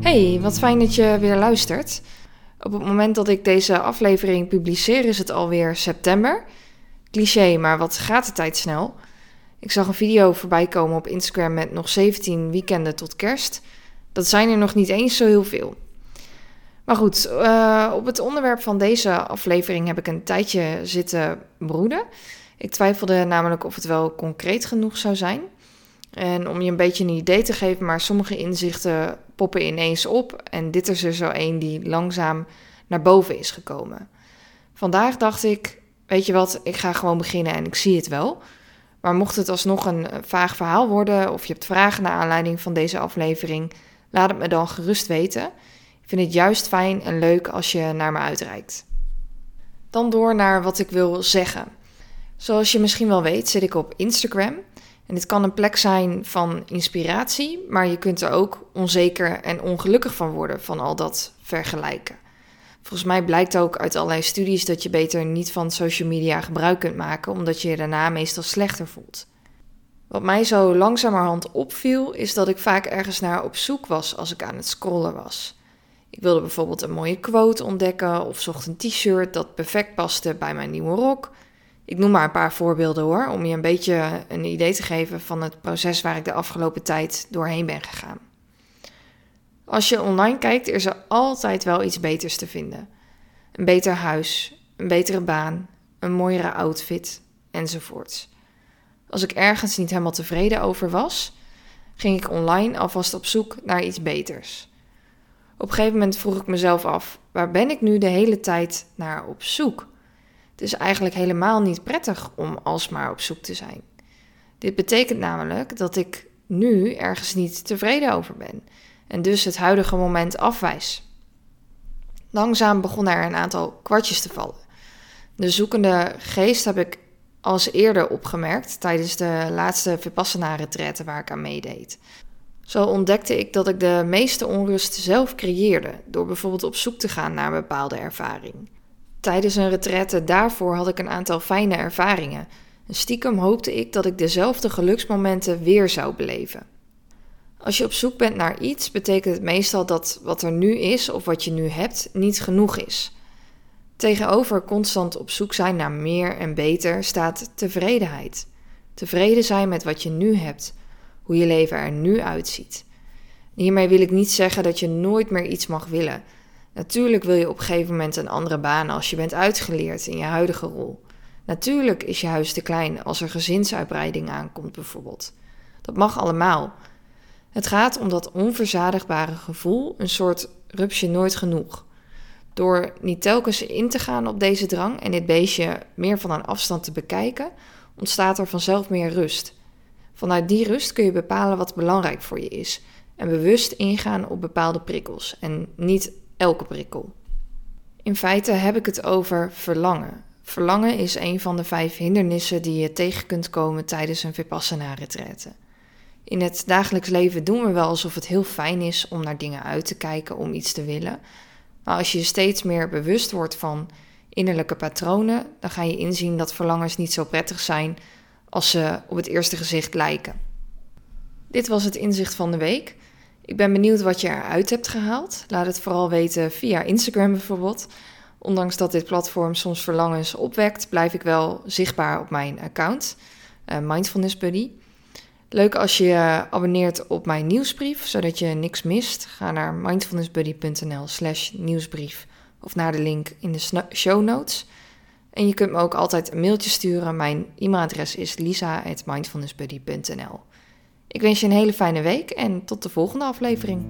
Hey, wat fijn dat je weer luistert. Op het moment dat ik deze aflevering publiceer is het alweer september. Cliché, maar wat gaat de tijd snel? Ik zag een video voorbij komen op Instagram met nog 17 weekenden tot kerst. Dat zijn er nog niet eens zo heel veel. Maar goed, uh, op het onderwerp van deze aflevering heb ik een tijdje zitten broeden. Ik twijfelde namelijk of het wel concreet genoeg zou zijn. En om je een beetje een idee te geven, maar sommige inzichten poppen ineens op. En dit is er zo één die langzaam naar boven is gekomen. Vandaag dacht ik, weet je wat, ik ga gewoon beginnen en ik zie het wel. Maar mocht het alsnog een vaag verhaal worden of je hebt vragen naar aanleiding van deze aflevering, laat het me dan gerust weten. Ik vind het juist fijn en leuk als je naar me uitreikt. Dan door naar wat ik wil zeggen. Zoals je misschien wel weet, zit ik op Instagram. En dit kan een plek zijn van inspiratie, maar je kunt er ook onzeker en ongelukkig van worden van al dat vergelijken. Volgens mij blijkt ook uit allerlei studies dat je beter niet van social media gebruik kunt maken, omdat je je daarna meestal slechter voelt. Wat mij zo langzamerhand opviel, is dat ik vaak ergens naar op zoek was als ik aan het scrollen was. Ik wilde bijvoorbeeld een mooie quote ontdekken of zocht een t-shirt dat perfect paste bij mijn nieuwe rok. Ik noem maar een paar voorbeelden hoor, om je een beetje een idee te geven van het proces waar ik de afgelopen tijd doorheen ben gegaan. Als je online kijkt, is er altijd wel iets beters te vinden. Een beter huis, een betere baan, een mooiere outfit enzovoorts. Als ik ergens niet helemaal tevreden over was, ging ik online alvast op zoek naar iets beters. Op een gegeven moment vroeg ik mezelf af: waar ben ik nu de hele tijd naar op zoek? Het is eigenlijk helemaal niet prettig om alsmaar op zoek te zijn. Dit betekent namelijk dat ik nu ergens niet tevreden over ben en dus het huidige moment afwijs. Langzaam begonnen er een aantal kwartjes te vallen. De zoekende geest heb ik als eerder opgemerkt tijdens de laatste Vipassana-retraite waar ik aan meedeed. Zo ontdekte ik dat ik de meeste onrust zelf creëerde door bijvoorbeeld op zoek te gaan naar een bepaalde ervaring. Tijdens een retraite daarvoor had ik een aantal fijne ervaringen. En stiekem hoopte ik dat ik dezelfde geluksmomenten weer zou beleven. Als je op zoek bent naar iets, betekent het meestal dat wat er nu is of wat je nu hebt niet genoeg is. Tegenover constant op zoek zijn naar meer en beter staat tevredenheid. Tevreden zijn met wat je nu hebt, hoe je leven er nu uitziet. Hiermee wil ik niet zeggen dat je nooit meer iets mag willen. Natuurlijk wil je op een gegeven moment een andere baan als je bent uitgeleerd in je huidige rol. Natuurlijk is je huis te klein als er gezinsuitbreiding aankomt, bijvoorbeeld. Dat mag allemaal. Het gaat om dat onverzadigbare gevoel, een soort rupsje nooit genoeg. Door niet telkens in te gaan op deze drang en dit beestje meer van een afstand te bekijken, ontstaat er vanzelf meer rust. Vanuit die rust kun je bepalen wat belangrijk voor je is en bewust ingaan op bepaalde prikkels en niet elke prikkel. In feite heb ik het over verlangen. Verlangen is een van de vijf hindernissen die je tegen kunt komen tijdens een Vipassana-retraite. In het dagelijks leven doen we wel alsof het heel fijn is om naar dingen uit te kijken, om iets te willen. Maar als je steeds meer bewust wordt van innerlijke patronen, dan ga je inzien dat verlangens niet zo prettig zijn als ze op het eerste gezicht lijken. Dit was het inzicht van de week. Ik ben benieuwd wat je eruit hebt gehaald. Laat het vooral weten via Instagram bijvoorbeeld. Ondanks dat dit platform soms verlangens opwekt, blijf ik wel zichtbaar op mijn account, uh, Mindfulness Buddy. Leuk als je abonneert op mijn nieuwsbrief, zodat je niks mist. Ga naar mindfulnessbuddy.nl slash nieuwsbrief of naar de link in de show notes. En je kunt me ook altijd een mailtje sturen. Mijn e-mailadres is lisa.mindfulnessbuddy.nl Ik wens je een hele fijne week en tot de volgende aflevering.